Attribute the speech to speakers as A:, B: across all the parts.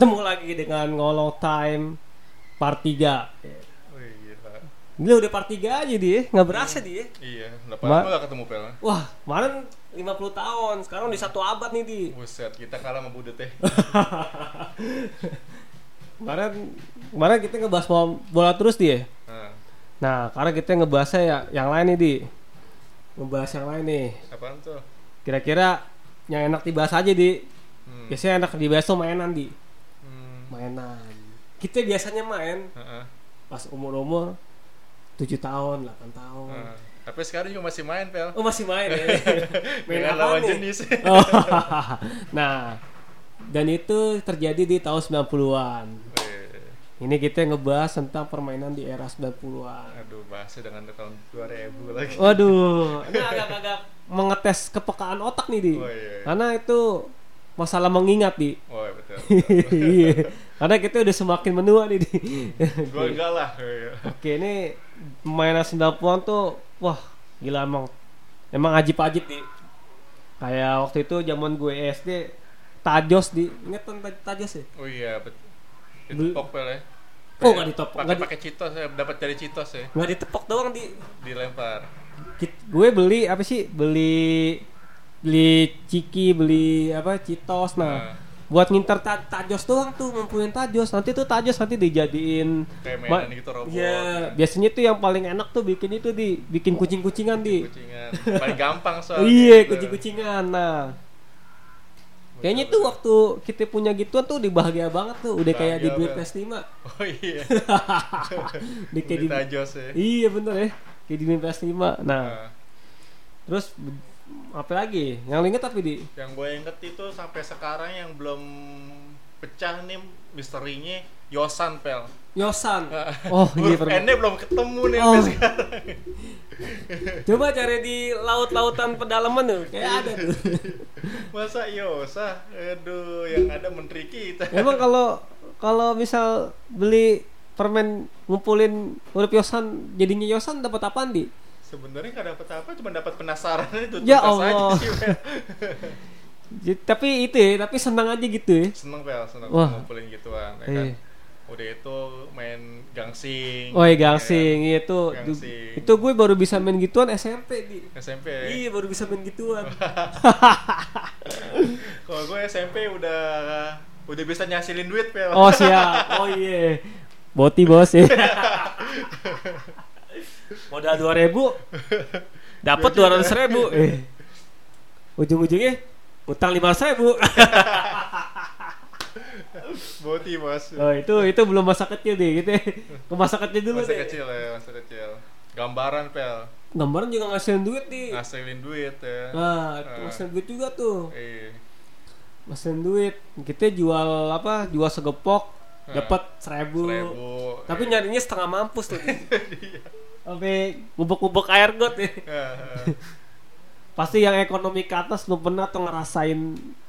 A: Ketemu lagi dengan ngolong time part 3
B: Wih, gila.
A: Gila udah part 3 aja dia, nggak berasa dia
B: Iya, udah
A: Ma-
B: lama gak ketemu pel.
A: Wah, kemarin 50 tahun, sekarang di satu abad nih di
B: Buset, kita kalah sama Budet ya.
A: Kemarin, kemarin kita ngebahas bola, bola terus dia
B: Nah,
A: Nah, karena kita ngebahasnya ya, yang lain nih di Ngebahas yang lain nih
B: apaan tuh?
A: Kira-kira yang enak dibahas aja di
B: Hmm.
A: Biasanya enak dibahas tuh mainan di
B: Hmm.
A: Mainan Kita biasanya main
B: Heeh.
A: pas umur-umur 7 tahun, 8 tahun
B: Nah, Tapi sekarang juga masih main pel.
A: Oh masih main ya? main apa
B: lawan
A: nih?
B: jenis.
A: Oh, nah, dan itu terjadi di tahun 90-an.
B: Wih,
A: Ini kita ngebahas tentang permainan di era 90-an.
B: Aduh, bahasnya dengan tahun 2000 lagi.
A: Waduh, ini agak-agak mengetes kepekaan otak nih, Di.
B: Oh, iya.
A: Karena itu masalah mengingat, Di.
B: Oh, iya, betul.
A: Iya. Karena kita udah semakin menua nih, Di.
B: Gue enggak lah. Iya.
A: Oke, ini permainan 90-an tuh wah, gila emang. Emang ajib-ajib, Di. Kayak waktu itu zaman gue SD Tajos di inget kan Taj- Tajos ya?
B: Oh iya, betul.
A: Beli-
B: Ditepok pel ya.
A: Oh, nggak ditepok,
B: Pakai
A: nggak di-
B: pakai citos ya, dapat dari citos ya,
A: Nggak ditepok doang di
B: dilempar.
A: Gue beli apa sih? Beli beli ciki, beli apa? Citos. Nah,
B: Nah.
A: buat nginter ta- tajos doang tuh ngumpulin tajos. Nanti tuh tajos nanti dijadiin
B: Kayak gitu robot.
A: Iya, biasanya tuh yang paling enak tuh bikin itu di bikin kucing-kucingan di.
B: Kucingan. Paling gampang soalnya.
A: Iya,
B: gitu.
A: kucing-kucingan. Nah, kayaknya tuh waktu kita punya gituan tuh udah bahagia banget tuh. Udah kayak di
B: Bahagia
A: Blade
B: banget.
A: PS5.
B: Oh iya.
A: Di kayak di
B: Di tajos ya.
A: Iya bener ya. Kayak di Blade PS5. Nah,
B: Nah,
A: terus apa lagi? Yang inget tapi di
B: yang gue inget itu sampai sekarang yang belum pecah nih misterinya Yosan pel.
A: Yosan. Oh, iya pernah.
B: Belum ketemu nih
A: Oh.
B: sampai sekarang.
A: Coba cari di laut-lautan pedalaman tuh, kayak ada tuh.
B: Masa Yosa? Aduh, yang ada menteri kita.
A: Emang kalau kalau misal beli permen ngumpulin huruf Yosan jadinya Yosan dapat apaan di?
B: Sebenarnya nggak dapat apa, cuma dapat penasaran itu.
A: Ya
B: aja
A: Allah.
B: sih.
A: Jadi- tapi itu ya, tapi senang aja gitu ya.
B: seneng pel, seneng
A: Wah.
B: ngumpulin gituan. Ya kan?
A: Iya.
B: Udah itu main gangsing.
A: Oh iya
B: ya
A: gangsing itu
B: Gangsing.
A: itu gue baru bisa main gituan SMP di.
B: kan? SMP.
A: Iya baru bisa main gituan.
B: Kalau gue SMP udah udah bisa nyasilin duit pel.
A: Oh siap. Oh iya. Boti bos ya. Modal dua ribu, dapat dua ratus ribu. Eh. Ujung-ujungnya utang lima ratus ribu.
B: Boti bos.
A: oh itu itu belum masa kecil deh gitu. Ke masa kecil dulu
B: Masa
A: deh.
B: kecil ya, masa kecil. Gambaran pel,
A: Gambaran juga ngasilin duit di.
B: ngasilin duit ya.
A: Nah,
B: Ah.
A: ngasilin duit juga tuh.
B: Iya.
A: Ngasilin duit. Kita jual apa? Jual segepok
B: Ah.
A: dapat seribu.
B: Seribu.
A: Tapi
B: iya.
A: nyarinya setengah mampus tuh. Sampai ngubek-ngubek air got ya. Pasti yang ekonomi ke atas lu pernah tuh ngerasain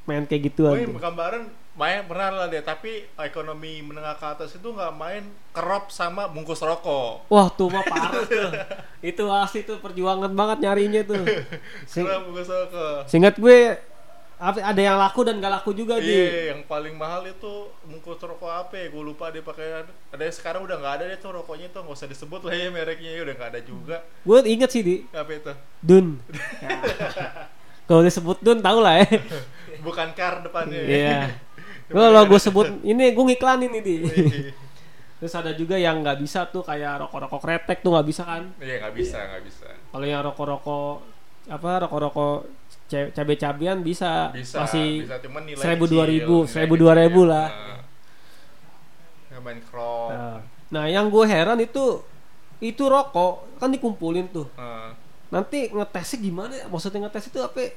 A: main kayak gitu
B: Oh
A: aja.
B: iya, gambaran main pernah lah deh, tapi ekonomi menengah ke atas itu nggak main kerop sama bungkus rokok.
A: Wah tuh mah parah tuh. itu asli tuh perjuangan banget nyarinya tuh. Sing-
B: Kerop bungkus rokok.
A: Seingat gue ada yang laku dan gak laku juga di.
B: Iya, yang paling mahal itu bungkus rokok apa ya? Gue lupa dia pakai ada yang sekarang udah nggak ada deh tuh rokoknya tuh nggak usah disebut lah ya mereknya ya udah nggak ada juga.
A: Gue inget sih di
B: Apa itu?
A: Dun. Kalau disebut Dun tau lah ya.
B: Bukan kar depannya.
A: Iya. Kalau gue sebut ini gue ngiklanin ini di.
B: Iya,
A: Terus ada juga yang nggak bisa tuh kayak rokok-rokok kretek tuh nggak bisa kan.
B: Iya nggak bisa nggak bisa.
A: Kalau yang rokok-rokok apa rokok-rokok cabe-cabean bisa,
B: Bisa
A: masih
B: bisa cuman nilai
A: seribu dua ribu, seribu dua ribu
B: ya.
A: lah.
B: Nah. Nggak main.
A: Nah, nah, yang gue heran itu itu rokok kan dikumpulin tuh.
B: Nah.
A: Nanti ngetesnya gimana? ya? Maksudnya ngetes itu apa?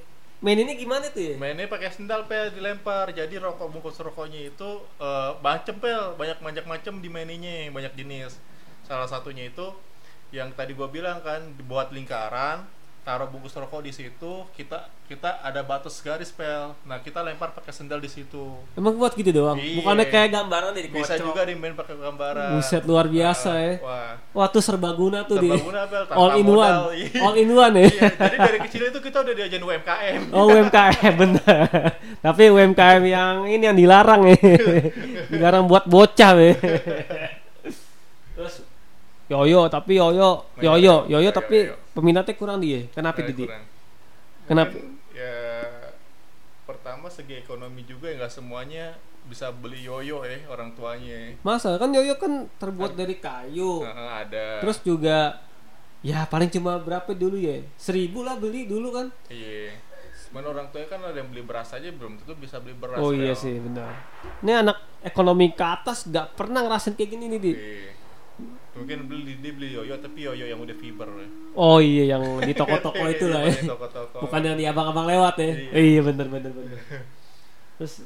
A: Maininnya gimana tuh ya?
B: Mainnya pakai sendal pel dilempar. Jadi rokok bungkus rokoknya itu eh, macem pel, banyak banyak macam di mainnya, banyak jenis. Salah satunya itu yang tadi gua bilang kan dibuat lingkaran, taruh bungkus rokok di situ kita kita ada batas garis pel nah kita lempar pakai sendal di situ
A: Emang buat gitu doang.
B: Iya.
A: Bukannya kayak gambaran nih
B: bisa juga dimain pakai gambaran
A: Buset, luar biasa
B: Nah,
A: ya.
B: wah
A: Wah tuh serbaguna tuh di
B: Serbaguna, tanpa
A: all in one,
B: modal, iya.
A: all in one ya.
B: Iya, jadi dari kecil itu kita udah diajarin UMKM
A: Oh UMKM bener. Tapi UMKM yang ini yang dilarang ya. dilarang buat bocah ya. Yoyo tapi yoyo yoyo
B: yoyo,
A: tapi peminatnya kurang dia. Kenapa
B: Nah,
A: Didi? Kenapa?
B: Ya pertama segi ekonomi juga ya nggak semuanya bisa beli yoyo ya orang tuanya
A: Masa kan yoyo kan terbuat dari kayu.
B: Ada
A: Terus juga ya paling cuma berapa dulu ya? Seribu lah beli dulu kan.
B: iya Cuman orang tuanya kan ada yang beli beras aja belum tentu bisa beli beras
A: Oh iya sih benar. Ini anak ekonomi ke atas nggak pernah ngerasain kayak gini nih di.
B: Iya. Mungkin beli dia beli yoyo tapi yoyo yang udah fiber.
A: Oh iya yang di toko-toko itu lah ya.
B: Di toko-toko.
A: Bukan yang di abang-abang lewat ya.
B: Iya.
A: Iya bener bener bener. Terus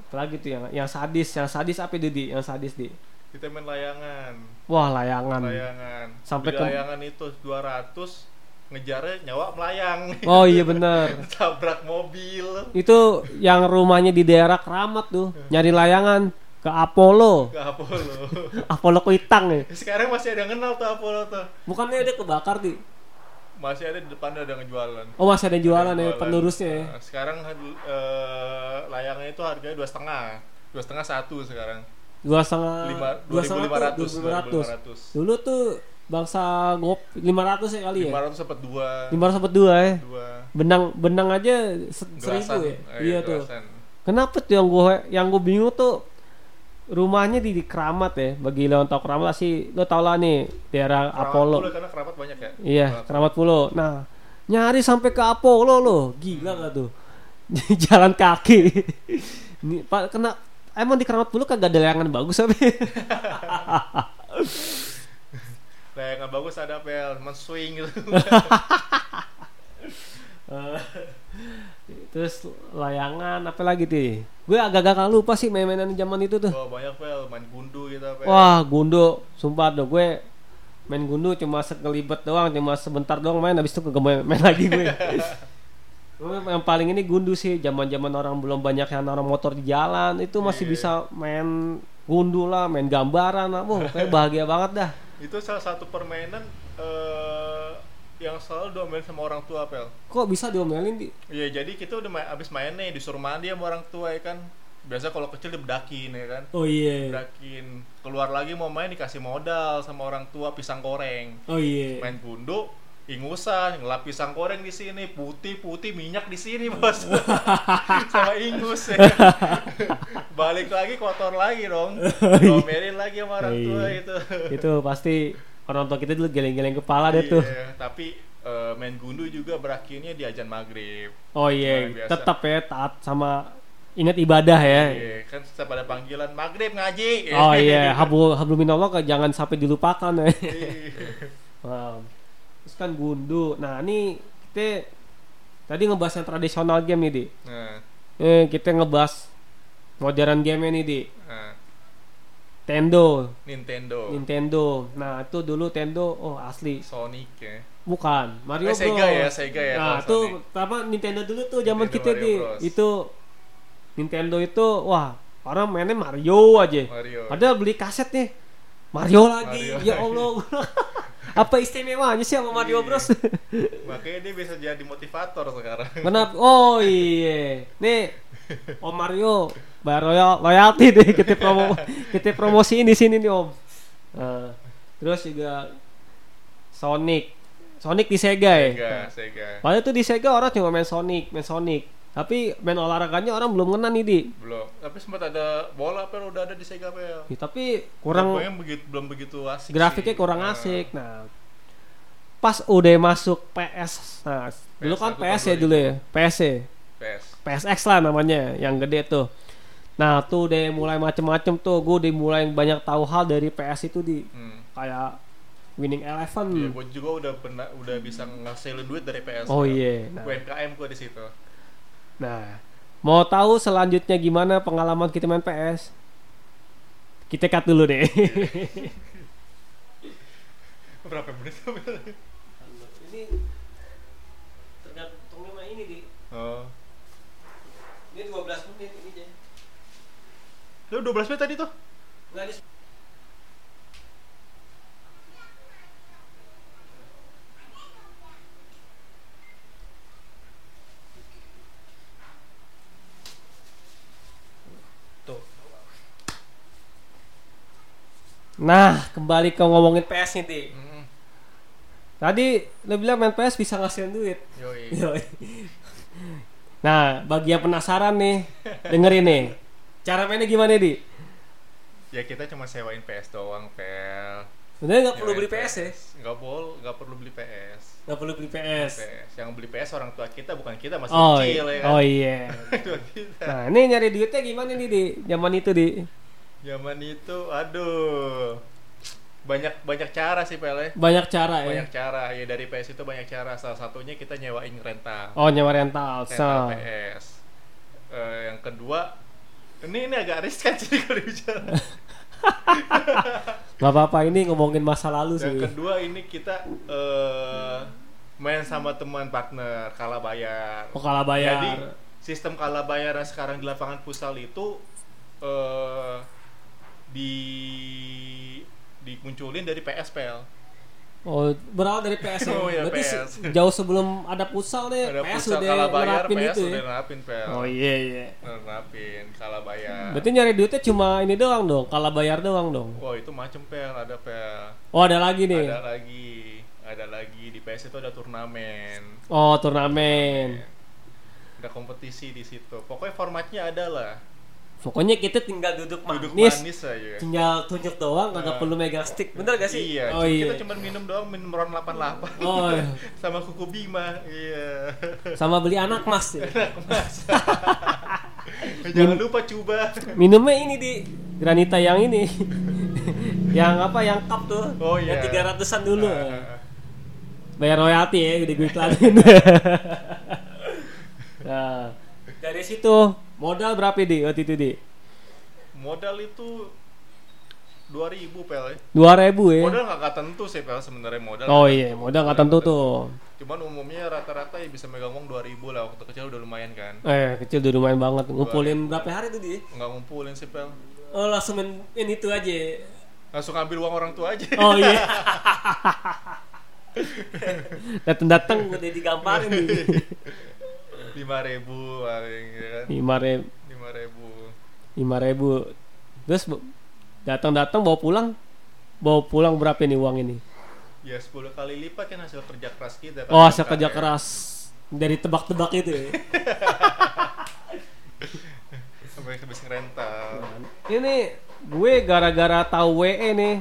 A: apalagi tuh yang yang sadis, yang sadis apa itu di? Yang sadis di?
B: kita main layangan
A: Wah layangan.
B: layangan
A: Sampai ke-
B: layangan itu 200 ngejarnya nyawa melayang
A: Oh iya bener.
B: tabrak mobil
A: Itu yang rumahnya di daerah Keramat tuh nyari layangan ke Apollo.
B: ke Apollo
A: Apollo Kuitang ya.
B: sekarang masih ada yang kenal tuh Apollo tuh
A: Bukannya dia kebakar di?
B: masih ada di depannya ada ngejualan
A: Oh masih ada jualan
B: Ada
A: ya
B: jualan.
A: penerusnya ya.
B: Nah, sekarang eh, layangan itu harganya dua setengah dua setengah satu sekarang
A: Dua setengah,
B: lima
A: dua setengah
B: lima
A: tuh,
B: ratus
A: lima ratus. Dulu tuh bangsa ngop 500 ya kali ya.
B: lima ratus dapat dua
A: 500 sempat dua ya.
B: dua
A: Benang benang aja se- seribu ya.
B: Eh,
A: iya tuh.
B: gelasan.
A: Kenapa tuh yang gue yang gue bingung tuh rumahnya di, di Keramat ya. Bagi lo tahu Keramat sih lo tau lah nih daerah
B: Keramat
A: Apollo.
B: Pulau, karena kerabat banyak ya
A: Iya, Keramat Pulau. Nah, nyari sampai ke Apollo loh. Gila gak tuh? Jalan kaki. Nih, Pak kena emang di Keramat Pulau kagak ada layangan bagus apa?
B: layangan bagus ada pel men swing gitu
A: Eh, Terus layangan apa lagi tuh? Gue agak-agak lupa sih main-mainan zaman itu tuh.
B: Wah banyak pel main gundu gitu pel
A: Wah, gundo, sumpah dong gue main gundu cuma sekelibet doang, cuma sebentar doang main habis itu kagak main, main lagi gue. Yang paling ini gundu sih, zaman-zaman orang belum banyak yang naruh motor di jalan, itu masih
B: Iya.
A: bisa main gundu lah, main gambaran lah. Kayak bahagia banget dah.
B: itu salah satu permainan eh, yang selalu diomelin sama orang tua pel
A: Kok bisa diomelin di?
B: Iya jadi kita udah main, abis main nih disuruh mandi sama orang tua ya kan biasa kalau kecil dibedakin ya kan
A: Oh iya.
B: bedakin keluar lagi mau main dikasih modal sama orang tua pisang goreng
A: Oh iya.
B: main gundu ingusan ngelap pisang goreng di sini putih putih minyak di sini bos sama ingus ya. balik lagi kotor lagi dong domelin lagi sama orang tua
A: Iya.
B: itu
A: itu pasti orang tua kita dulu geleng-geleng kepala deh tuh.
B: Iya, tapi eh, main gundu juga berakhirnya di ajan maghrib
A: Oh iya, tetap ya taat sama ingat ibadah ya.
B: Iya, kan setiap ada panggilan maghrib ngaji
A: Oh iya, hablu hablu minallah jangan sampai dilupakan ya.
B: Iya.
A: Wow. Terus kan gundu. Nah, ini kita tadi ngebahas yang tradisional game nih, Di.
B: nah,
A: Eh, kita ngebahas modern game nih, Di.
B: nah,
A: Nintendo,
B: Nintendo
A: Nintendo. Nah, itu dulu Nintendo oh asli.
B: Sonic ya
A: Bukan, Mario
B: Eh,
A: Bros.
B: Sega ya, Sega ya,
A: Nah, itu apa Nintendo dulu tuh zaman kita di itu Nintendo itu wah, orang mainnya Mario aja.
B: Mario
A: Padahal beli kaset nih. Mario lagi.
B: Mario
A: ya. Allah. apa istimewanya sih sama Mario
B: Iya.
A: Bros?
B: makanya dia bisa jadi motivator sekarang
A: Kenapa? Oh iya. Nih Om Mario bayar royal, royalti deh kita promo kita promosiin di sini nih Om. Nah, terus juga Sonic. Sonic di Sega ya.
B: Sega Sega
A: Padahal tuh di Sega orang cuma main Sonic, main Sonic. Tapi main olahraganya orang belum ngena nih di.
B: belum tapi sempat ada bola pel udah ada di Sega pel
A: Ya, tapi kurang
B: begitu belum begitu asik
A: grafiknya
B: sih.
A: kurang
B: Nah,
A: asik. Nah, pas udah masuk PS, nah dulu kan
B: PS1
A: PS ya dulu ya, PS
B: PS
A: PSX lah namanya, yang gede tuh. Nah tuh udah mulai macem-macem tuh, gue udah mulai banyak tahu hal dari PS itu di
B: hmm.
A: kayak Winning Eleven.
B: Iya, gue juga udah pernah udah bisa ngasilin duit dari PS.
A: Oh iya. Nah,
B: UMKM gue di situ.
A: nah, mau tahu selanjutnya gimana pengalaman kita main PS? Kita cut dulu deh.
B: Berapa menit? Pel?
A: Ini
B: Oh.
A: Ini 12 menit
B: Lu 12 menit tadi tuh?
A: Nggak di
B: Tuh.
A: Nah, kembali ke ngomongin PS nih, Ti.
B: Mm,
A: Tadi lo bilang main PS bisa ngasihin duit.
B: Yoi.
A: Yoi. Nah, bagi yang penasaran nih, dengerin nih. Cara mainnya gimana, Di?
B: Ya kita cuma sewain PS doang, Pel.
A: Sebenarnya nggak perlu beli PS ya.
B: Nggak boleh, nggak perlu beli PS.
A: Nggak perlu beli PS.
B: PS. Yang beli PS orang tua kita bukan kita masih
A: Oh,
B: kecil ya kan.
A: oh iya.
B: Kita.
A: Nah, ini nyari duitnya gimana nih, Di? Zaman itu, Di?
B: Zaman itu, aduh. Banyak banyak cara sih, Pel. ya.
A: Banyak cara ya.
B: Banyak cara. Ya dari PS itu banyak cara. Salah satunya kita nyewain rental.
A: Oh, nyewa rental.
B: rental
A: So.
B: PS. Eh, yang kedua, ini ini agak riskan sih kalau bicara.
A: Gak apa-apa ini ngomongin masa lalu sih.
B: Yang kedua ini kita eh main sama teman partner kalah bayar.
A: Oh, kalah bayar.
B: Jadi sistem kalah bayar yang sekarang di lapangan futsal itu eh di dimunculin dari PSPL.
A: Oh, berawal dari PS ya.
B: Oh, iya,
A: Berarti
B: PS.
A: se- jauh sebelum ada futsal nih,
B: Ada
A: PS
B: futsal
A: udah
B: kalah bayar,
A: nerapin
B: PS
A: itu
B: udah
A: ya.
B: nerapin PL.
A: Oh iya iya.
B: Nerapin kalah bayar.
A: Berarti nyari duitnya cuma ini doang dong, kalah bayar doang dong.
B: Wah, itu macem PL, ada PL.
A: Oh, ada lagi nih.
B: Ada lagi, ada lagi di PS itu ada turnamen.
A: Oh, turnamen.
B: Ada kompetisi di situ. Pokoknya formatnya ada lah.
A: Pokoknya kita tinggal duduk
B: Duduk
A: manis,
B: manis aja.
A: tinggal tunjuk doang, kagak
B: Nah.
A: perlu megang stick. Bener gak sih?
B: Iya,
A: Oh iya.
B: kita cuma minum doang, minum ron 88.
A: Oh, iya.
B: Sama kuku Bima. Iya.
A: sama beli anak mas ya.
B: Jangan lupa coba.
A: Minumnya ini di granita yang ini. yang apa? Yang cup tuh.
B: Oh, iya.
A: Yang tiga ratusan dulu.
B: Nah,
A: Bayar royalti ya, gede gue iklanin. nah, dari situ modal berapa di waktu itu di?
B: modal itu 2000 pel ya.
A: Dua ribu ya?
B: Modal nggak tentu sih pel sebenarnya modal.
A: Oh iya,
B: tentu.
A: modal nggak tentu tuh.
B: Cuman umumnya rata-rata ya bisa megang uang 2000 lah waktu kecil udah lumayan kan.
A: Eh, kecil udah lumayan banget. Ngumpulin berapa hari tuh di?
B: Nggak ngumpulin sih pel.
A: Oh, langsung main ini itu aja.
B: Langsung ambil uang orang tua aja.
A: Oh iya. Datang-datang udah digamparin nih.
B: lima ribu paling ya kan?
A: Lima ribu.
B: lima ribu.
A: Lima ribu. Terus bu- datang-datang bawa pulang? Bawa pulang berapa nih uang ini?
B: Ya 10 kali lipat kan hasil kerja keras kita kan,
A: oh hasil kerja
B: ya.
A: keras. Dari tebak-tebak itu ya?
B: Sampai habis rental.
A: Ini gue gara-gara tahu WE nih.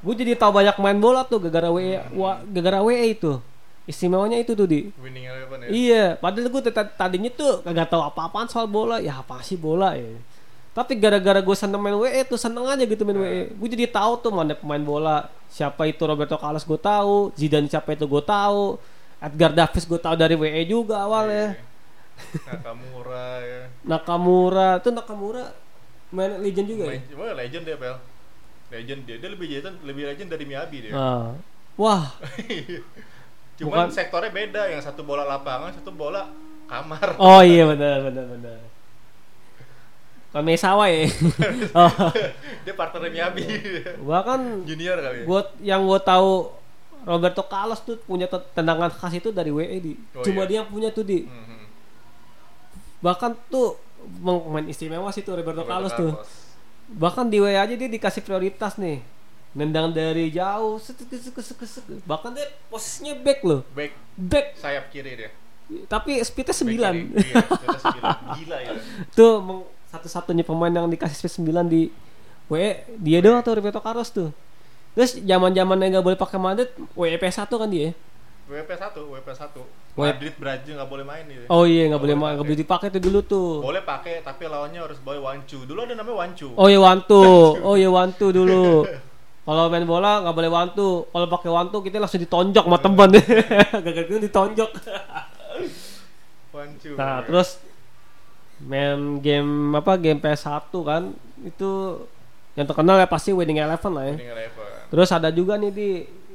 A: Gue jadi tahu banyak main bola tuh gara-gara WE gara-gara WE itu istimewanya itu tuh di
B: winning eleven ya
A: Iya, padahal gue tadi- tadinya tuh kagak tahu apa-apaan soal bola. Ya apa sih bola ya. Tapi gara-gara gue seneng main WE tuh seneng aja gitu main WE. Gue jadi tahu tuh mana pemain bola. Siapa itu Roberto Carlos gue tahu, Zidane siapa itu gue tahu, Edgar Davis gue tahu dari WE juga awalnya.
B: Iya. Nakamura ya
A: Nakamura, tuh Nakamura main legend juga ya.
B: main cuma legend dia pel legend dia dia lebih legend lebih legend dari Miyabi dia
A: Ah. Wah,
B: cuman
A: Bukan-
B: sektornya beda yang satu bola lapangan satu bola kamar
A: oh iya benar benar benar. Kan Mesawa ya. oh.
B: dia partnernya Miyabi
A: Gua kan
B: junior kali ya
A: Gua yang gue tahu Roberto Carlos tuh punya te- tendangan khas itu dari WE di.
B: Oh,
A: Cuma
B: iya?
A: dia yang punya tuh di.
B: Mhm.
A: Bahkan tuh pemain istimewa sih tuh Roberto,
B: Roberto
A: Carlos tuh. Bahkan di WE aja dia dikasih prioritas nih. Nendang dari jauh, setek, setek, setek, setek. bahkan dia posisinya back loh,
B: back
A: back.
B: sayap kiri dia
A: Tapi speednya
B: Back
A: 9
B: kiri. iya, sembilan. gila ya
A: tuh satu-satunya pemain yang dikasih speed 9 di WE dia doang tuh Roberto Carlos tuh. Terus zaman-zaman yang nggak boleh pakai Madrid, WE PS1 kan dia.
B: WP 1 WP 1
A: W-
B: Madrid Brazil nggak boleh main dia
A: Oh iya nggak boleh
B: boleh
A: ma- nggak boleh dipakai tuh dulu tuh.
B: boleh pakai tapi lawannya harus bawa wancu dulu ada namanya wancu
A: Oh iya wantu, oh iya wantu dulu. Kalau main bola nggak boleh wantu. Kalau pakai wantu kita langsung ditonjok sama teman. Gagal gitu ditonjok. Nah terus main game apa game PS1 kan itu yang terkenal ya pasti Winning Eleven lah ya.
B: Winning Eleven.
A: Terus ada juga nih di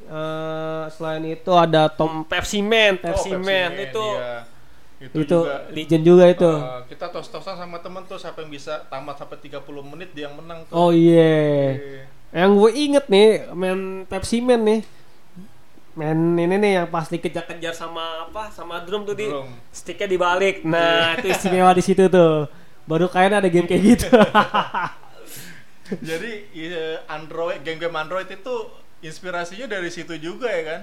A: eh, selain itu ada Tom Pepsi Man,
B: Oh,
A: Pepsi Man itu
B: iya. Itu
A: itu,
B: juga,
A: legend juga itu
B: Eh, kita tos-tosan sama temen tuh siapa yang bisa tamat sampai 30 menit dia yang menang tuh.
A: oh iya
B: Iya.
A: Yang gue inget nih main Pepsi Man nih main ini nih yang pas dikejar-kejar sama apa sama drum tuh di
B: Drum.
A: sticknya dibalik nah itu istimewa di situ tuh baru kayaknya ada game kayak gitu
B: Jadi iya, Android game-game Android itu inspirasinya dari situ juga ya kan.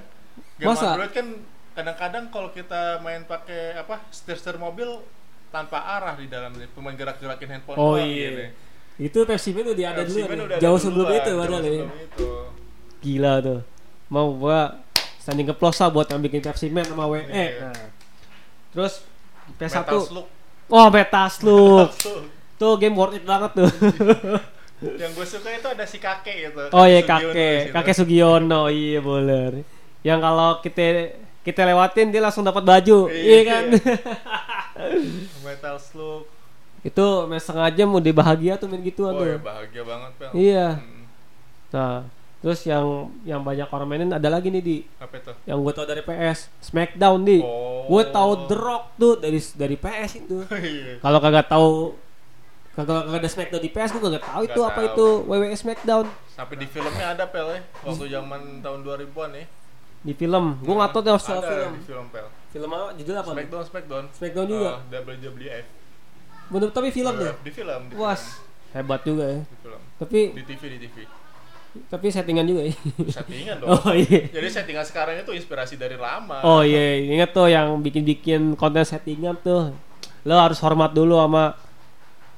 B: Game
A: Masa?
B: Android kan kadang-kadang kalau kita main pakai apa setir-setir mobil tanpa arah di dalamnya, cuma gerak-gerakin handphone
A: oh iya
B: gitu.
A: Itu Pepsi Man udah ada dulu jauh
B: duluan,
A: sebelum itu padahal ya gila tuh mau gua standing ke plosa buat yang bikin Pepsi Man sama WE
B: Iya.
A: nah. terus PS1
B: Metal Slug.
A: oh Metaslug
B: Slug.
A: tuh game worth it banget tuh
B: Yang gue suka itu ada si kakek gitu.
A: oh iya kakek kakek Sugiono iya boleh yang kalau kita kita lewatin dia langsung dapat baju
B: Iya.
A: iya kan
B: Metal Slug.
A: Itu main setengah jam udah bahagia tuh main gituan
B: Oh
A: tuh
B: ya bahagia banget, Pel.
A: Iya.
B: Hmm.
A: nah terus yang yang banyak orang mainin ada lagi nih di
B: Apa itu?
A: yang gue tau dari PS Smackdown di
B: Oh.
A: gue tahu The Rock tuh dari dari PS itu
B: Iya.
A: kalau kagak tahu kagak kagak ada Smackdown di PS gue kagak tahu itu apa itu WWE Smackdown
B: Sampai di filmnya ada pel ya. Waktu zaman tahun 2000-an ya.
A: di film gue nggak tahu tuh soal
B: ada
A: film
B: di film pel.
A: film apa judul apa?
B: Smackdown Smackdown.
A: Smackdown juga
B: Uh, WWF.
A: Bener tapi film tuh
B: Di film. Di
A: was
B: film.
A: hebat juga ya
B: Di film.
A: tapi
B: Di TV di TV.
A: tapi settingan juga ya
B: Settingan dong.
A: oh iya
B: Jadi settingan sekarang itu inspirasi dari lama.
A: oh iya inget tuh yang bikin bikin konten settingan tuh lo harus hormat dulu sama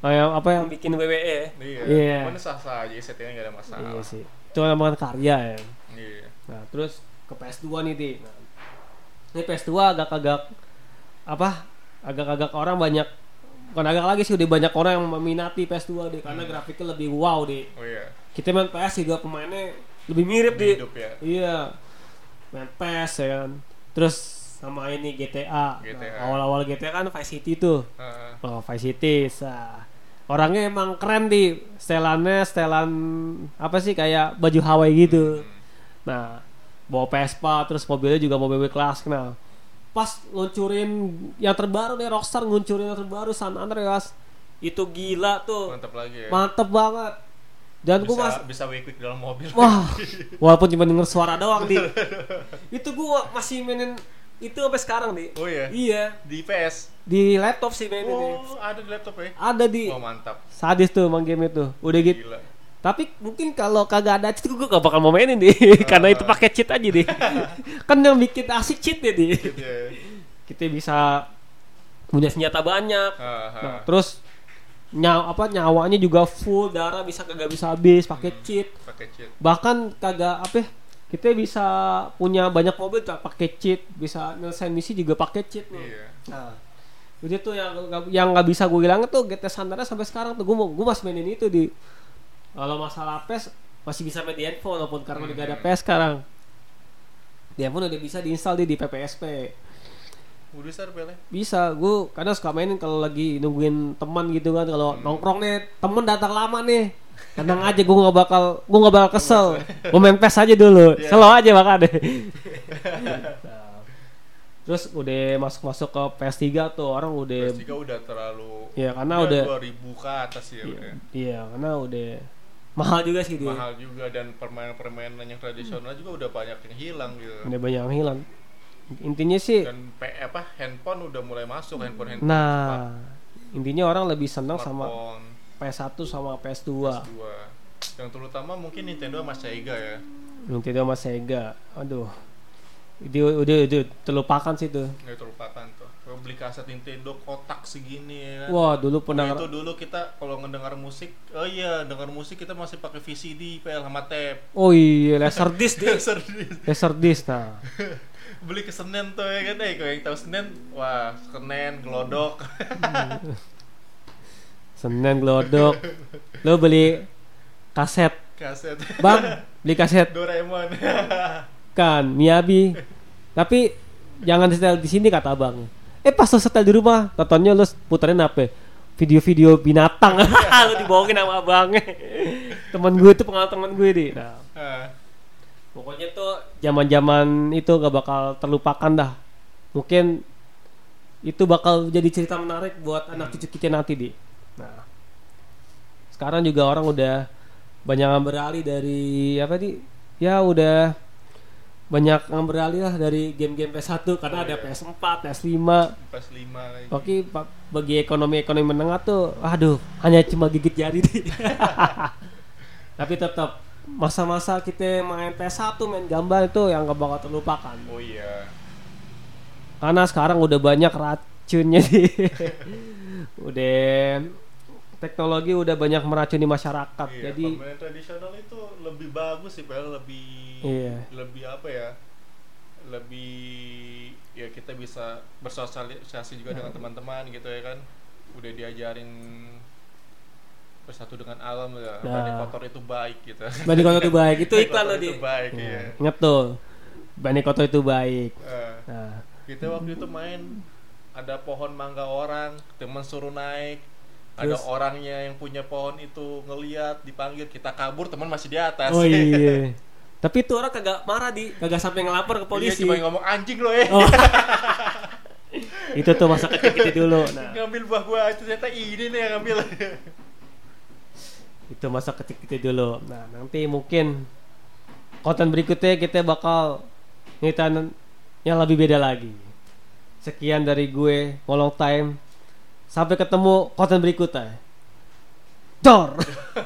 A: yang apa yang bikin WWE
B: Iya.
A: Iya.
B: Cuman sah-sah aja settingan gak ada masalah.
A: iya sih itu namanya karya ya
B: Iya.
A: Nah, terus ke PS2 nih, Ti. Nah, ini PS2 agak-agak apa? Agak-agak orang banyak bukan agak lagi sih udah banyak orang yang meminati PS2 deh karena grafiknya lebih wow deh.
B: Oh iya.
A: Kita main PS juga pemainnya lebih mirip
B: Lebih
A: deh.
B: hidup ya.
A: Iya. Main PS ya kan. Terus sama ini GTA. Nah,
B: GTA.
A: awal-awal GTA kan Vice City tuh.
B: Heeh.
A: Oh, Vice City. Sah. Orangnya emang keren di setelannya setelan apa sih kayak baju Hawaii gitu. Nah, bawa Vespa terus mobilnya juga mobil kelas nah. Pas ngeluncurin yang terbaru nih Rockstar ngeluncurin yang terbaru San Andreas. Itu gila tuh.
B: Mantap lagi ya.
A: Mantep banget. Dan gua mas
B: bisa wake dalam mobil.
A: Wah, walaupun cuma denger suara doang di. itu gua masih mainin itu sampai sekarang di.
B: Oh iya.
A: Iya,
B: Di PS.
A: di laptop sih mainin nih.
B: Oh, ada di laptop ya.
A: Ada di
B: Oh, mantap.
A: sadis tuh emang game itu. Udah gitu. Tapi mungkin kalau kagak ada cheat gue gak bakal mau mainin deh karena itu pakai cheat aja deh. kan yang bikin asik cheat deh di.
B: Gitu ya.
A: Kita bisa punya senjata banyak.
B: Haha.
A: Nah, terus nyaw apa nyawanya juga full darah bisa kagak bisa habis pakai cheat.
B: Pakai cheat.
A: Bahkan kagak apa ya, kita bisa punya banyak mobil tak pakai cheat, bisa nyelesain misi juga pakai cheat nih.
B: Iya.
A: Nah, itu tuh yang yang nggak bisa gue bilang tuh GTA San Andreas sampai sekarang tuh gue mau gue masih mainin itu di kalau masalah PES masih bisa main di handphone walaupun karena udah gak ada PES sekarang. Di handphone udah bisa diinstal di di PPSP
B: Udah besar pel ya.
A: bisa gue kadang suka mainin kalau lagi nungguin teman gitu kan kalau nongkrong nih temen datang lama nih. Tenang aja gue nggak bakal gue nggak bakal kesel. Gue main PES aja dulu.
B: Iya.
A: slow aja bakal deh Nah, terus udah masuk masuk ke PS3 tuh orang udah
B: PS3 udah terlalu
A: Iya, karena
B: ya,
A: udah
B: 2000 ke atas ya
A: iya,
B: udah.
A: iya, karena udah mahal juga sih dia
B: Mahal juga dan permainan-permainan yang tradisional juga udah banyak yang hilang gitu.
A: udah banyak yang hilang. Intinya sih
B: Dan P, apa handphone udah mulai masuk handphone handphone
A: nah intinya orang lebih senang sama
B: smartphone,
A: PS1 sama PS2
B: PS2. Yang terutama mungkin Nintendo sama Sega ya.
A: Nintendo sama Sega. Aduh. Itu udah udah terlupakan sih tuh
B: Nggak terlupakan beli kaset Nintendo kotak segini ya kan.
A: wah dulu
B: Nah,
A: pernah
B: itu dulu kita kalau ngedengar musik, oh iya, dengar musik kita masih pakai VCD, PL sama tape.
A: oh iya laser disc deh
B: Serius.
A: laser disc nah
B: Beli ke Senen tuh ya kan, eh kalau yang tahu Senen, wah Senen, Glodok.
A: Senen gelodok lo beli kaset
B: kaset.
A: bang beli kaset
B: Doraemon.
A: kan Miyabi tapi jangan setel di sini kata abang eh pas lo setel di rumah tontonnya lo puterin apa? Video-video binatang. Lo dibawain sama abangnya. Temen gue itu pengalaman temen gue di. Nah.
B: Ah,
A: pokoknya tuh zaman-zaman itu gak bakal terlupakan dah. Mungkin itu bakal jadi cerita menarik buat anak cucu kita nanti di. Nah. Sekarang juga orang udah banyak yang beralih dari apa nih ya udah banyak yang beralih lah dari game-game PS1 karena
B: Oh,
A: ada
B: iya.
A: PS4, PS5
B: Pas 5 lagi.
A: Oke, bagi ekonomi-ekonomi menengah tuh, aduh, hanya cuma gigit jari nih. Tapi tetap masa-masa kita main PS1, main gambar itu yang gak bakal terlupakan.
B: Oh iya.
A: Karena sekarang udah banyak racunnya nih. udah teknologi udah banyak meracuni masyarakat.
B: Iya,
A: Jadi
B: permainan tradisional itu lebih bagus sih, Pel. Lebih
A: Iya.
B: lebih apa ya? Lebih ya kita bisa bersosialisasi juga
A: Nah.
B: dengan teman-teman gitu ya kan. Udah diajarin bersatu dengan alam ya.
A: Nah.
B: Banding kotor itu baik gitu.
A: banding kotor itu baik. Itu iklan tadi.
B: itu baik,
A: Iya.
B: iya.
A: Ingat tuh. Banding kotor itu baik.
B: Eh,
A: Nah,
B: kita waktu itu main ada pohon mangga orang, teman suruh naik. Ada
A: Terus?
B: orangnya yang punya pohon itu ngeliat, dipanggil, kita kabur, teman masih di atas.
A: oh iya. Tapi itu orang kagak marah di, kagak sampai ngelapor ke
B: Dia
A: polisi.
B: cuma ngomong anjing lo ya.
A: Oh. itu tuh masa kecil kita dulu. Nah,
B: ngambil buah gua itu ternyata ini nih yang ngambil.
A: itu masa kecil kita dulu. Nah, nanti mungkin konten berikutnya kita bakal ngeritain yang lebih beda lagi. Sekian dari gue, Molong Time. Sampai ketemu konten berikutnya. Dor.